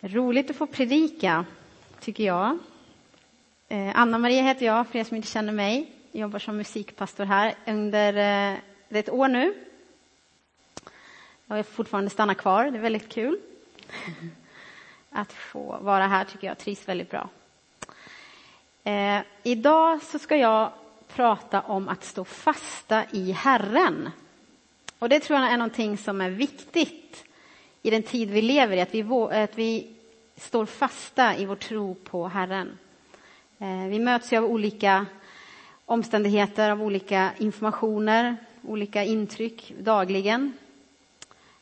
Roligt att få predika, tycker jag. Eh, Anna-Maria heter jag, för er som inte känner mig. Jag jobbar som musikpastor här under eh, ett år nu. Jag är fortfarande stanna kvar, det är väldigt kul. Att få vara här tycker jag trivs väldigt bra. Eh, idag så ska jag prata om att stå fasta i Herren. Och det tror jag är någonting som är viktigt i den tid vi lever i, att vi, att vi står fasta i vår tro på Herren. Eh, vi möts ju av olika omständigheter, av olika informationer, olika intryck dagligen.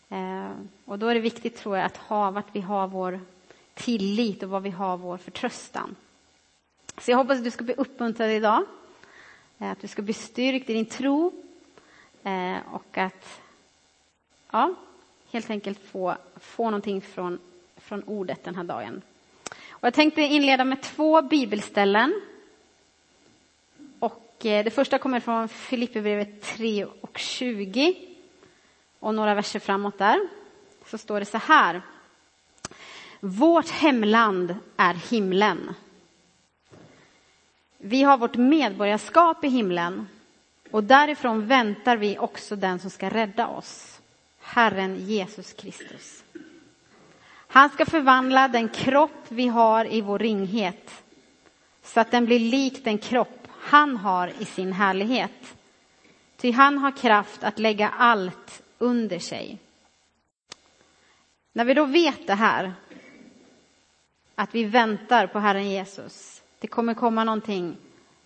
Eh, och då är det viktigt, tror jag, att ha vart vi har vår tillit och var vi har vår förtröstan. Så jag hoppas att du ska bli uppmuntrad idag, eh, att du ska bli styrkt i din tro och att ja, helt enkelt få, få någonting från, från ordet den här dagen. Och jag tänkte inleda med två bibelställen. Och eh, det första kommer från Filipperbrevet 3 och 20 och några verser framåt där. Så står det så här. Vårt hemland är himlen. Vi har vårt medborgarskap i himlen och därifrån väntar vi också den som ska rädda oss Herren Jesus Kristus. Han ska förvandla den kropp vi har i vår ringhet så att den blir lik den kropp han har i sin härlighet. Ty han har kraft att lägga allt under sig. När vi då vet det här, att vi väntar på Herren Jesus, det kommer komma någonting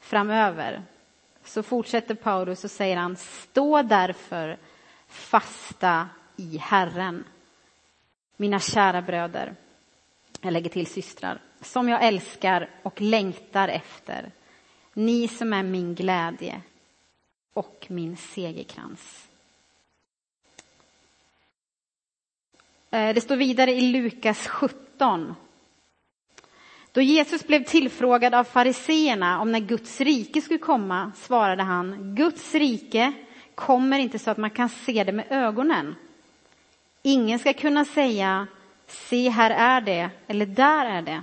framöver, så fortsätter Paulus och säger han, stå därför fasta i Herren. Mina kära bröder, jag lägger till systrar, som jag älskar och längtar efter. Ni som är min glädje och min segerkrans. Eh, det står vidare i Lukas 17. Då Jesus blev tillfrågad av fariseerna om när Guds rike skulle komma svarade han, Guds rike kommer inte så att man kan se det med ögonen. Ingen ska kunna säga se här är det eller där är det.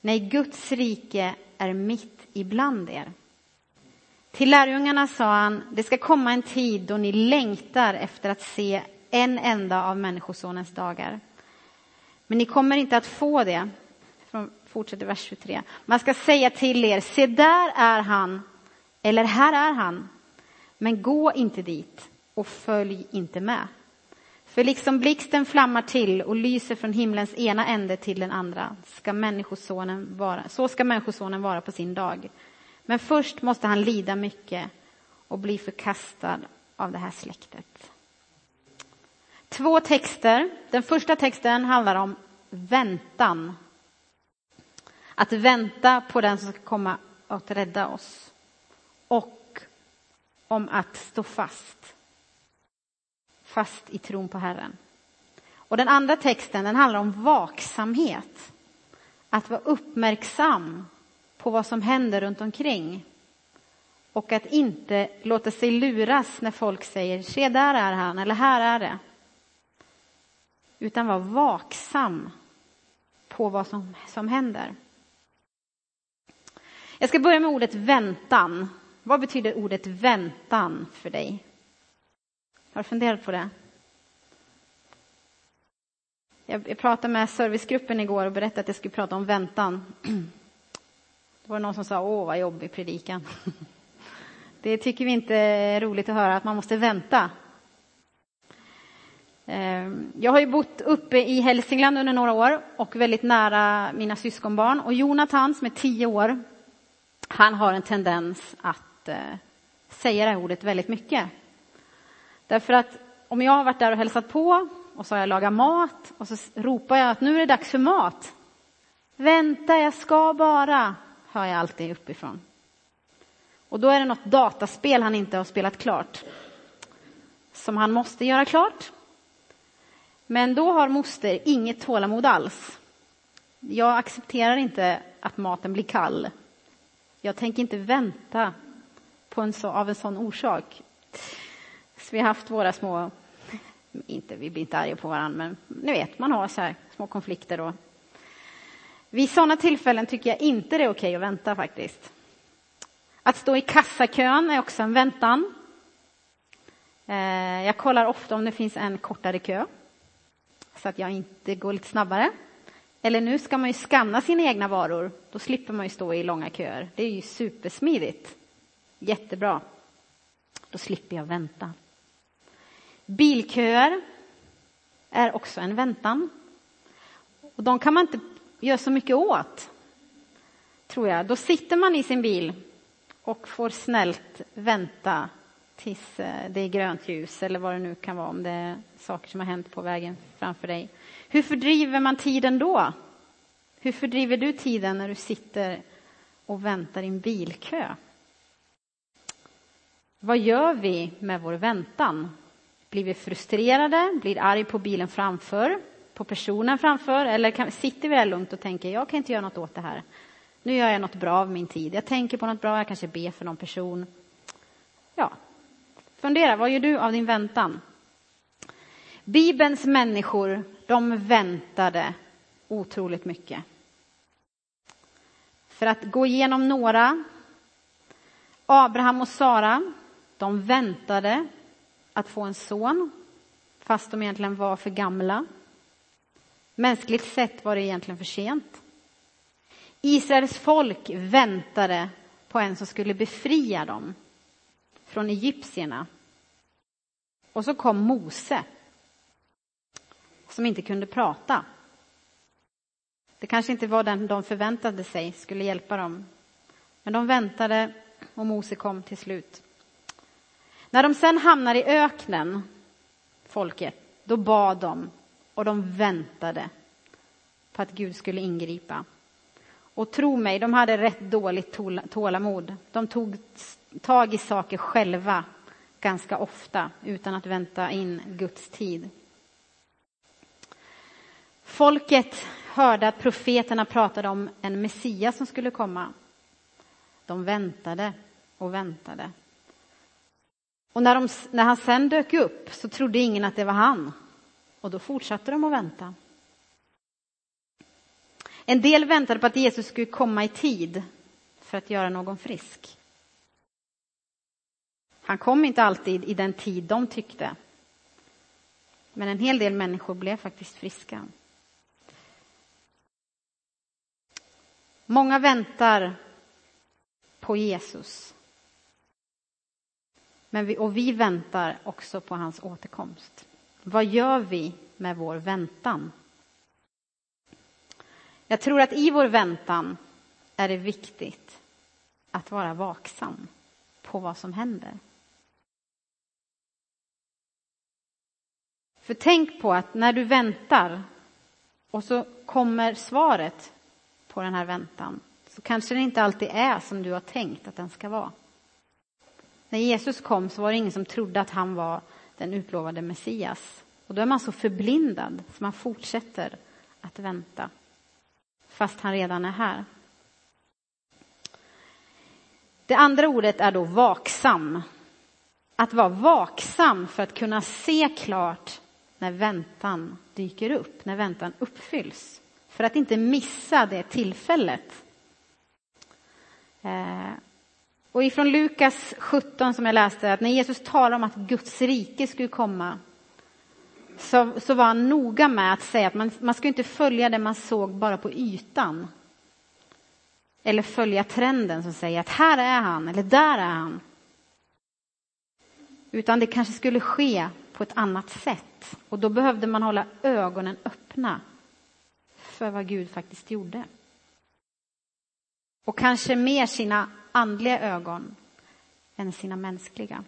Nej, Guds rike är mitt ibland er. Till lärjungarna sa han, det ska komma en tid då ni längtar efter att se en enda av Människosonens dagar. Men ni kommer inte att få det. Fortsätter vers 23. Man ska säga till er, se där är han, eller här är han. Men gå inte dit och följ inte med. För liksom blixten flammar till och lyser från himlens ena ände till den andra, ska människosonen vara, så ska människosonen vara på sin dag. Men först måste han lida mycket och bli förkastad av det här släktet. Två texter. Den första texten handlar om väntan. Att vänta på den som ska komma att rädda oss. Och om att stå fast. Fast i tron på Herren. Och den andra texten den handlar om vaksamhet. Att vara uppmärksam på vad som händer runt omkring. Och att inte låta sig luras när folk säger se där är han eller här är det. Utan vara vaksam på vad som, som händer. Jag ska börja med ordet väntan. Vad betyder ordet väntan för dig? Har du funderat på det? Jag, pratade med servicegruppen igår och berättade att jag skulle prata om väntan. Då var det någon som sa, åh vad jobbig predikan. Det tycker vi inte är roligt att höra, att man måste vänta. Ehm, jag har ju bott uppe i Hälsingland under några år och väldigt nära mina syskonbarn. Och Jonathan som är tio år, han har en tendens att eh, säga det här ordet väldigt mycket. Därför att om jag har varit där och hälsat på och så har jag lagat mat och så ropar jag att nu är det dags för mat. Vänta, jag ska bara, hör jag alltid uppifrån. Och då är det något dataspel han inte har spelat klart. Som han måste göra klart. Men då har moster inget tålamod alls. Jag accepterar inte att maten blir kall. Jag tänker inte vänta på en så, av en sån orsak. Så vi har haft våra små inte, vi blir inte arga på varandra, men ni vet, man har så här små konflikter då. Vid sådana tillfällen tycker jag inte det är okej att vänta faktiskt. Att stå i kassakön är också en väntan. Eh, jag kollar ofta om det finns en kortare kö, så att jag inte går lite snabbare. Eller nu ska man ju skanna sina egna varor, då slipper man ju stå i långa köer. Det är ju supersmidigt. Jättebra. Då slipper jag vänta. Bilköer är också en väntan. Och de kan man inte göra så mycket åt, tror jag. Då sitter man i sin bil och får snällt vänta tills eh, det är grönt ljus eller vad det nu kan vara om det är saker som har hänt på vägen framför dig. Hur fördriver man tiden då? Hur fördriver du tiden när du sitter och väntar i en bilkö? Vad gör vi med vår väntan? Blir vi frustrerade, blir arg på bilen framför, på personen framför eller kan, sitter vi där lugnt och tänker jag kan inte göra något åt det här. Nu gör jag något bra av min tid. Jag tänker på något bra, jag kanske ber för någon person. Ja, fundera, vad gör du av din väntan? Bibelns människor, de väntade otroligt mycket. För att gå igenom några. Abraham och Sara, de väntade att få en son, fast de egentligen var för gamla. Mänskligt sett var det egentligen för sent. Israels folk väntade på en som skulle befria dem från egyptierna. Och så kom Mose, som inte kunde prata. Det kanske inte var den de förväntade sig skulle hjälpa dem. Men de väntade och Mose kom till slut. När de sen hamnar i öknen, folket, då bad de och de väntade på att Gud skulle ingripa. Och tro mig, de hade rätt dåligt tålamod. De tog tag i saker själva ganska ofta utan att vänta in Guds tid. Folket hörde att profeterna pratade om en Messias som skulle komma. De väntade och väntade. Och när, de, när han sen dök upp så trodde ingen att det var han. Och då fortsatte de att vänta. En del väntade på att Jesus skulle komma i tid för att göra någon frisk. Han kom inte alltid i den tid de tyckte. Men en hel del människor blev faktiskt friska. Många väntar på Jesus. Men vi, och vi väntar också på hans återkomst. Vad gör vi med vår väntan? Jag tror att i vår väntan är det viktigt att vara vaksam på vad som händer. För tänk på att när du väntar och så kommer svaret på den här väntan så kanske den inte alltid är som du har tänkt att den ska vara. När Jesus kom så var det ingen som trodde att han var den utlovade Messias. Och då är man så förblindad så man fortsätter att vänta fast han redan är här. Det andra ordet är då vaksam. Att vara vaksam för att kunna se klart när väntan dyker upp, när väntan uppfylls. För att inte missa det tillfället. Eh, och ifrån Lukas 17 som jag läste, att när Jesus talade om att Guds rike skulle komma så, så var han noga med att säga att man, man ska inte följa det man såg bara på ytan. Eller följa trenden som säger att här är han eller där är han. Utan det kanske skulle ske på ett annat sätt. Och då behövde man hålla ögonen öppna för vad Gud faktiskt gjorde. Och kanske mer sina andliga ögon än sina mänskliga.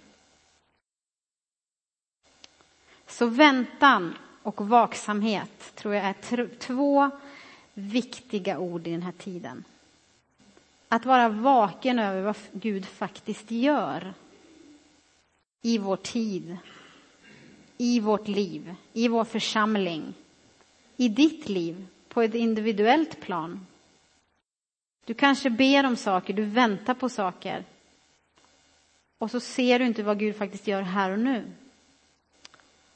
Så väntan och vaksamhet tror jag är två viktiga ord i den här tiden. Att vara vaken över vad Gud faktiskt gör i vår tid, i vårt liv, i vår församling, i ditt liv på ett individuellt plan. Du kanske ber om saker, du väntar på saker och så ser du inte vad Gud faktiskt gör här och nu.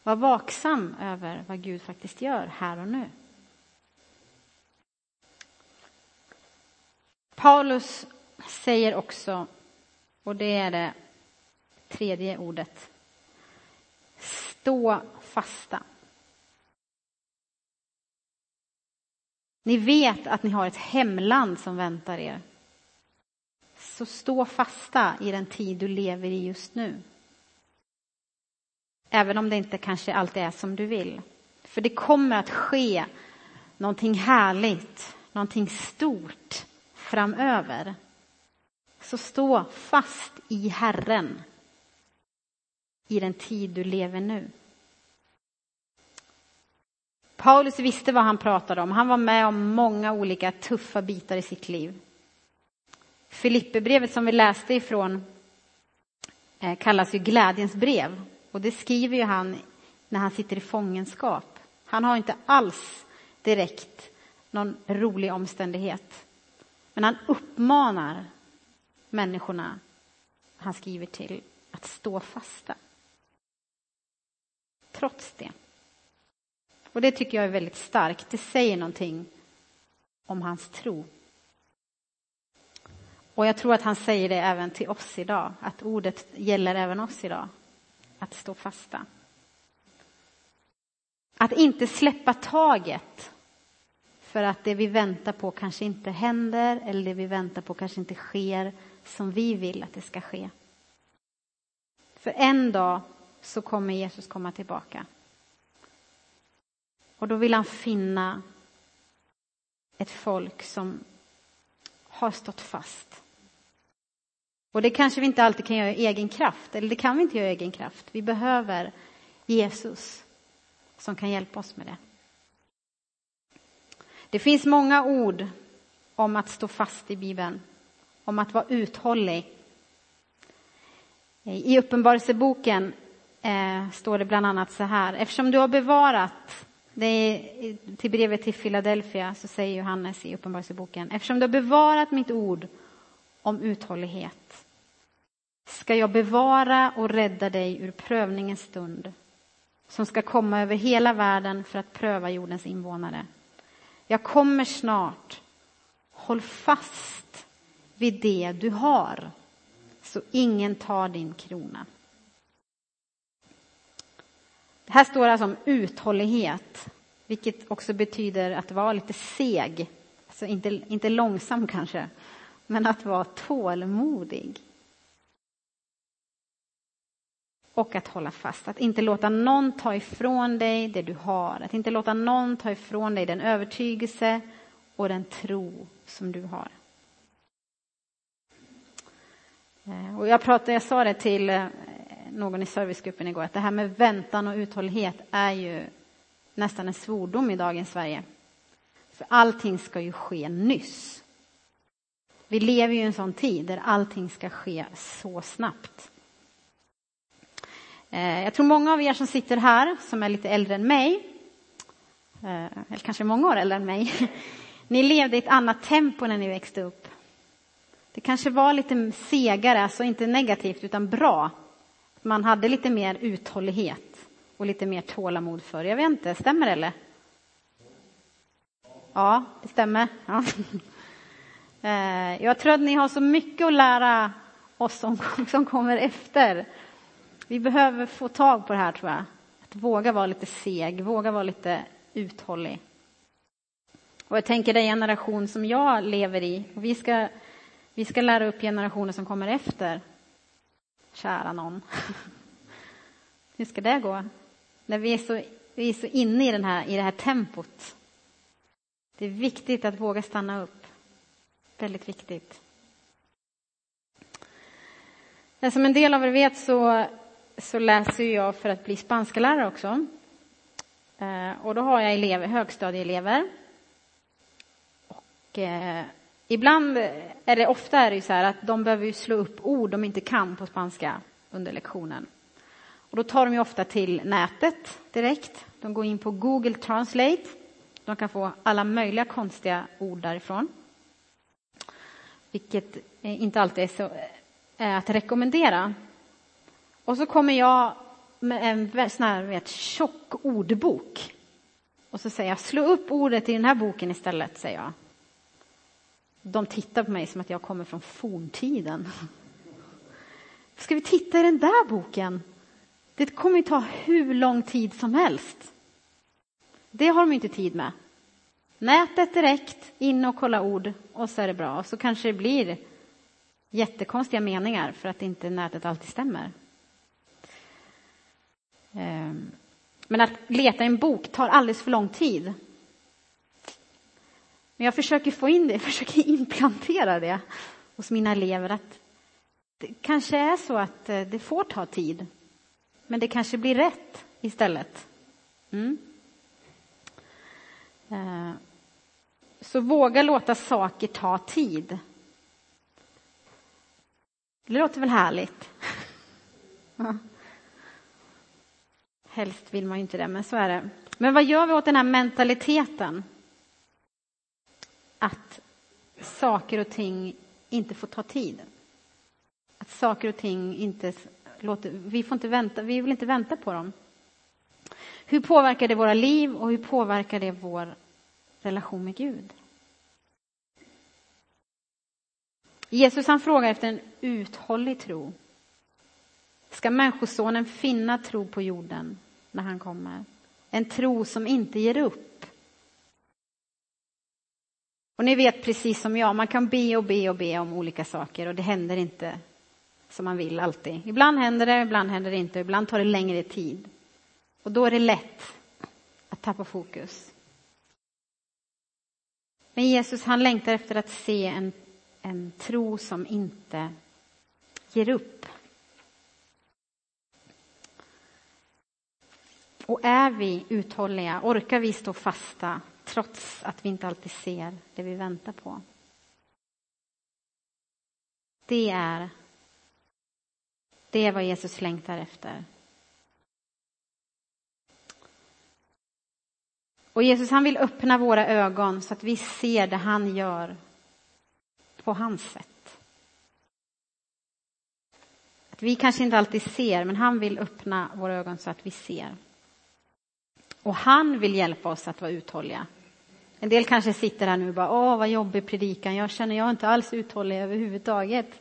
Var vaksam över vad Gud faktiskt gör här och nu. Paulus säger också, och det är det tredje ordet, stå fasta. Ni vet att ni har ett hemland som väntar er. Så stå fasta i den tid du lever i just nu. Även om det inte kanske alltid är som du vill. För det kommer att ske någonting härligt, någonting stort framöver. Så stå fast i Herren i den tid du lever nu. Paulus visste vad han pratade om. Han var med om många olika tuffa bitar i sitt liv. Filipperbrevet som vi läste ifrån eh, kallas ju glädjens brev. Och det skriver ju han när han sitter i fångenskap. Han har inte alls direkt någon rolig omständighet. Men han uppmanar människorna han skriver till att stå fasta. Trots det. Och det tycker jag är väldigt starkt. Det säger någonting om hans tro. Och jag tror att han säger det även till oss idag, att ordet gäller även oss idag. Att stå fasta. Att inte släppa taget för att det vi väntar på kanske inte händer eller det vi väntar på kanske inte sker som vi vill att det ska ske. För en dag så kommer Jesus komma tillbaka. Och då vill han finna ett folk som har stått fast. Och det kanske vi inte alltid kan göra i egen kraft, eller det kan vi inte göra i egen kraft. Vi behöver Jesus som kan hjälpa oss med det. Det finns många ord om att stå fast i Bibeln, om att vara uthållig. I Uppenbarelseboken eh, står det bland annat så här, eftersom du har bevarat är, till brevet till Philadelphia så säger Johannes i Uppenbarelseboken, eftersom du har bevarat mitt ord om uthållighet ska jag bevara och rädda dig ur prövningens stund som ska komma över hela världen för att pröva jordens invånare. Jag kommer snart. Håll fast vid det du har så ingen tar din krona. Det här står alltså om uthållighet, vilket också betyder att vara lite seg. Alltså inte, inte långsam kanske, men att vara tålmodig. Och att hålla fast, att inte låta någon ta ifrån dig det du har. Att inte låta någon ta ifrån dig den övertygelse och den tro som du har. Eh, och jag, pratade, jag sa det till eh, någon i servicegruppen igår, att det här med väntan och uthållighet är ju nästan en svordom i dagens Sverige. För allting ska ju ske nyss. Vi lever ju i en sån tid där allting ska ske så snabbt. Eh, jag tror många av er som sitter här, som är lite äldre än mig, eh, eller kanske många år äldre än mig, ni levde i ett annat tempo när ni växte upp. Det kanske var lite segare, alltså inte negativt utan bra. Man hade lite mer uthållighet och lite mer tålamod för. Jag vet inte, stämmer det eller? Ja, det stämmer. Ja. Eh, jag tror att ni har så mycket att lära oss som, som kommer efter. Vi behöver få tag på det här tror jag. Att våga vara lite seg, våga vara lite uthållig. Och jag tänker den generation som jag lever i, och vi ska, vi ska lära upp generationer som kommer efter. Kära någon. Hur ska det gå? När vi är så, vi är så inne i, den här, i det här tempot. Det är viktigt att våga stanna upp. Väldigt viktigt. Som en del av er vet så så läser jag för att bli spanska lärare också. Eh, och då har jag elever, högstadieelever. Och eh, ibland är det, ofta är det så här att de behöver slå upp ord de inte kan på spanska under lektionen. Och då tar de ju ofta till nätet direkt. De går in på Google Translate. De kan få alla möjliga konstiga ord därifrån. Vilket inte alltid är så är att rekommendera. Och så kommer jag med en sån här vet, tjock ordbok. Och så säger jag, slå upp ordet i den här boken istället, säger jag. De tittar på mig som att jag kommer från forntiden. Ska vi titta i den där boken? Det kommer ju ta hur lång tid som helst. Det har de inte tid med. Nätet direkt, in och kolla ord och så är det bra. Så kanske det blir jättekonstiga meningar för att inte nätet alltid stämmer. Ehm, men att leta i en bok tar alldeles för lång tid. Men jag försöker få in det, jag försöker implantera det hos mina elever att det kanske är så att eh, det får ta tid, men det kanske blir rätt istället. Mm. Eh, så våga låta saker ta tid. Det låter väl härligt? Helst vill man ju inte det, men så är det. Men vad gör vi åt den här mentaliteten? Att saker och ting inte får ta tid. Att saker och ting inte låter, vi får inte vänta, vi vill inte vänta på dem. Hur påverkar det våra liv och hur påverkar det vår relation med Gud? Jesus han frågar efter en uthållig tro. Ska Människosonen finna tro på jorden när han kommer? En tro som inte ger upp. Och ni vet precis som jag, man kan be och be och be om olika saker och det händer inte som man vill alltid. Ibland händer det, ibland händer det inte, ibland tar det längre tid. Och då är det lätt att tappa fokus. Men Jesus han längtar efter att se en en tro som inte ger upp. Och är vi uthålliga, orkar vi stå fasta trots att vi inte alltid ser det vi väntar på? Det är, det är vad Jesus längtar efter. Och Jesus han vill öppna våra ögon så att vi ser det han gör på hans sätt. Att vi kanske inte alltid ser, men han vill öppna våra ögon så att vi ser. Och han vill hjälpa oss att vara uthålliga. En del kanske sitter här nu och bara, åh vad jobbig predikan, jag känner jag är inte alls uthållig överhuvudtaget.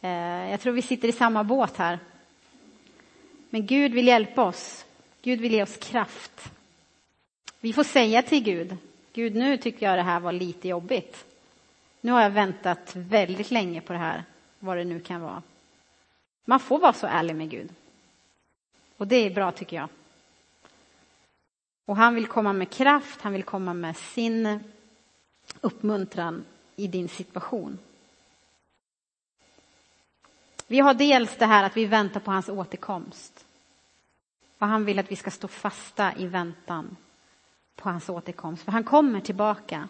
Eh, jag tror vi sitter i samma båt här. Men Gud vill hjälpa oss. Gud vill ge oss kraft. Vi får säga till Gud, Gud nu tycker jag det här var lite jobbigt. Nu har jag väntat väldigt länge på det här, vad det nu kan vara. Man får vara så ärlig med Gud. Och det är bra tycker jag. Och han vill komma med kraft, han vill komma med sin uppmuntran i din situation. Vi har dels det här att vi väntar på hans återkomst. Och han vill att vi ska stå fasta i väntan på hans återkomst, för han kommer tillbaka.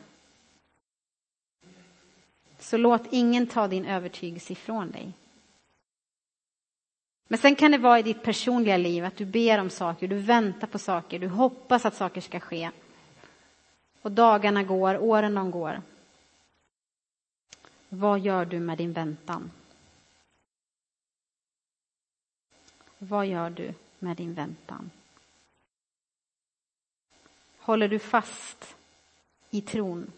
Så låt ingen ta din övertygelse ifrån dig. Men sen kan det vara i ditt personliga liv att du ber om saker, du väntar på saker, du hoppas att saker ska ske. Och dagarna går, åren de går. Vad gör du med din väntan? Vad gör du med din väntan? Håller du fast i tron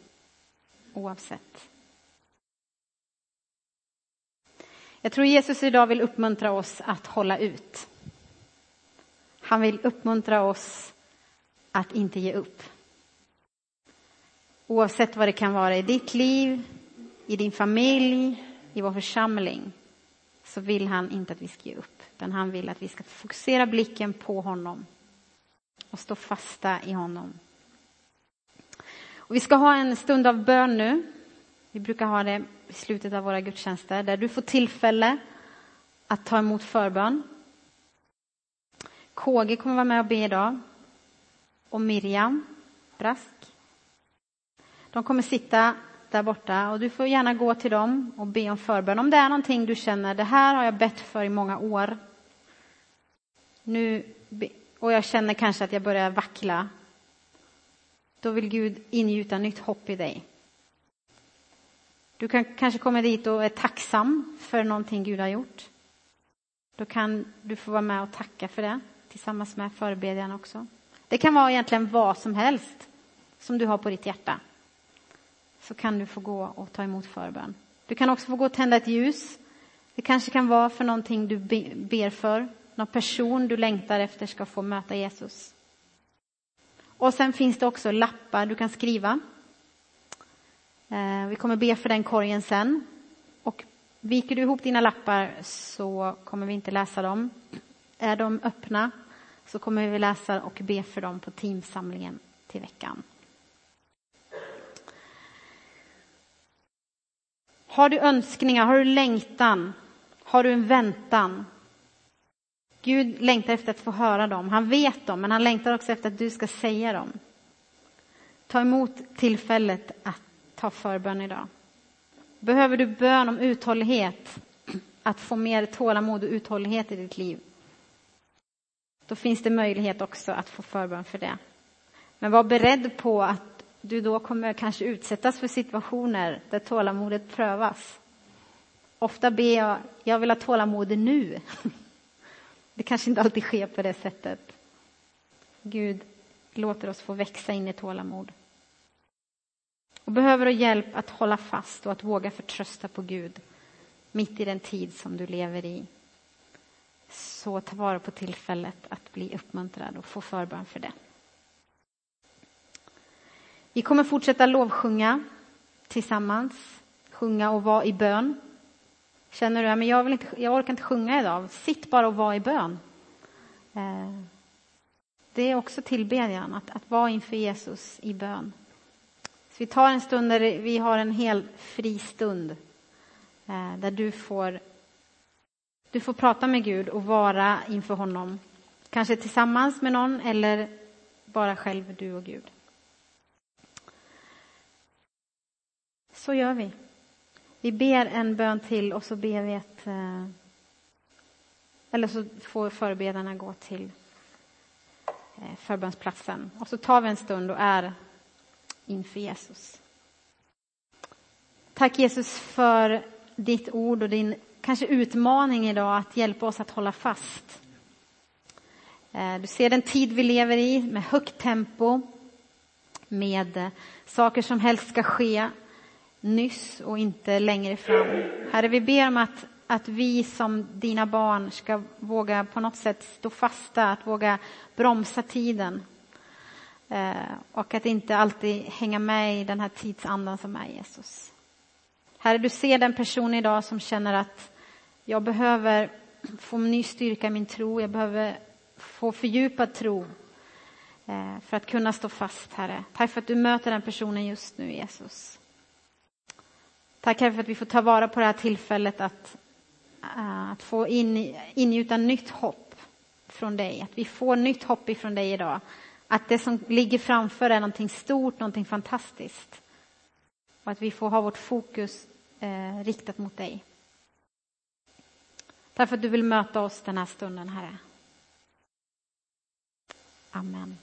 oavsett? Jag tror Jesus idag vill uppmuntra oss att hålla ut. Han vill uppmuntra oss att inte ge upp. Oavsett vad det kan vara i ditt liv, i din familj, i vår församling, så vill han inte att vi ska ge upp, utan han vill att vi ska fokusera blicken på honom och stå fasta i honom. Och vi ska ha en stund av bön nu. Vi brukar ha det i slutet av våra gudstjänster där du får tillfälle att ta emot förbön. KG kommer vara med och be idag. Och Miriam Brask. De kommer sitta där borta och du får gärna gå till dem och be om förbön. Om det är någonting du känner, det här har jag bett för i många år. Nu, och jag känner kanske att jag börjar vackla. Då vill Gud ingjuta nytt hopp i dig. Du kan kanske komma dit och är tacksam för någonting Gud har gjort. Då kan du få vara med och tacka för det tillsammans med förebedjaren också. Det kan vara egentligen vad som helst som du har på ditt hjärta. Så kan du få gå och ta emot förbön. Du kan också få gå och tända ett ljus. Det kanske kan vara för någonting du ber för. Någon person du längtar efter ska få möta Jesus. Och sen finns det också lappar du kan skriva. Eh, vi kommer be för den korgen sen. Och viker du ihop dina lappar så kommer vi inte läsa dem. Är de öppna så kommer vi läsa och be för dem på teamsamlingen till veckan. Har du önskningar, har du längtan, har du en väntan? Gud längtar efter att få höra dem. Han vet dem, men han längtar också efter att du ska säga dem. Ta emot tillfället att ta förbön idag. Behöver du bön om uthållighet, att få mer tålamod och uthållighet i ditt liv, då finns det möjlighet också att få förbön för det. Men var beredd på att du då kommer kanske utsättas för situationer där tålamodet prövas. Ofta ber jag, jag vill ha tålamod nu. Det kanske inte alltid sker på det sättet. Gud låter oss få växa in i tålamod. Och behöver du hjälp att hålla fast och att våga förtrösta på Gud mitt i den tid som du lever i. Så ta vara på tillfället att bli uppmuntrad och få förbön för det. Vi kommer fortsätta lovsjunga tillsammans, sjunga och vara i bön. Känner du att jag, inte, jag orkar inte sjunga idag, sitt bara och var i bön. Eh, det är också tillbedjan, att, att vara inför Jesus i bön. Så vi tar en stund där vi har en hel fri stund eh, där du får, du får prata med Gud och vara inför honom. Kanske tillsammans med någon eller bara själv, du och Gud. Så gör vi. Vi ber en bön till och så ber vi ett... Eh, eller så får förberedarna gå till eh, förbönsplatsen. Och så tar vi en stund och är inför Jesus. Tack Jesus för ditt ord och din kanske utmaning idag att hjälpa oss att hålla fast. Eh, du ser den tid vi lever i med högt tempo, med eh, saker som helst ska ske nyss och inte längre fram. Herre, vi ber om att, att vi som dina barn ska våga på något sätt stå fasta, att våga bromsa tiden. Eh, och att inte alltid hänga med i den här tidsandan som är Jesus. Herre, du ser den person idag som känner att jag behöver få ny styrka i min tro, jag behöver få fördjupad tro eh, för att kunna stå fast, Herre. Tack för att du möter den personen just nu, Jesus. Tack Herre för att vi får ta vara på det här tillfället att, uh, att få in, ingjuta nytt hopp från dig. Att vi får nytt hopp ifrån dig idag. Att det som ligger framför är någonting stort, någonting fantastiskt. Och att vi får ha vårt fokus eh, riktat mot dig. Tack för att du vill möta oss den här stunden, Herre. Amen.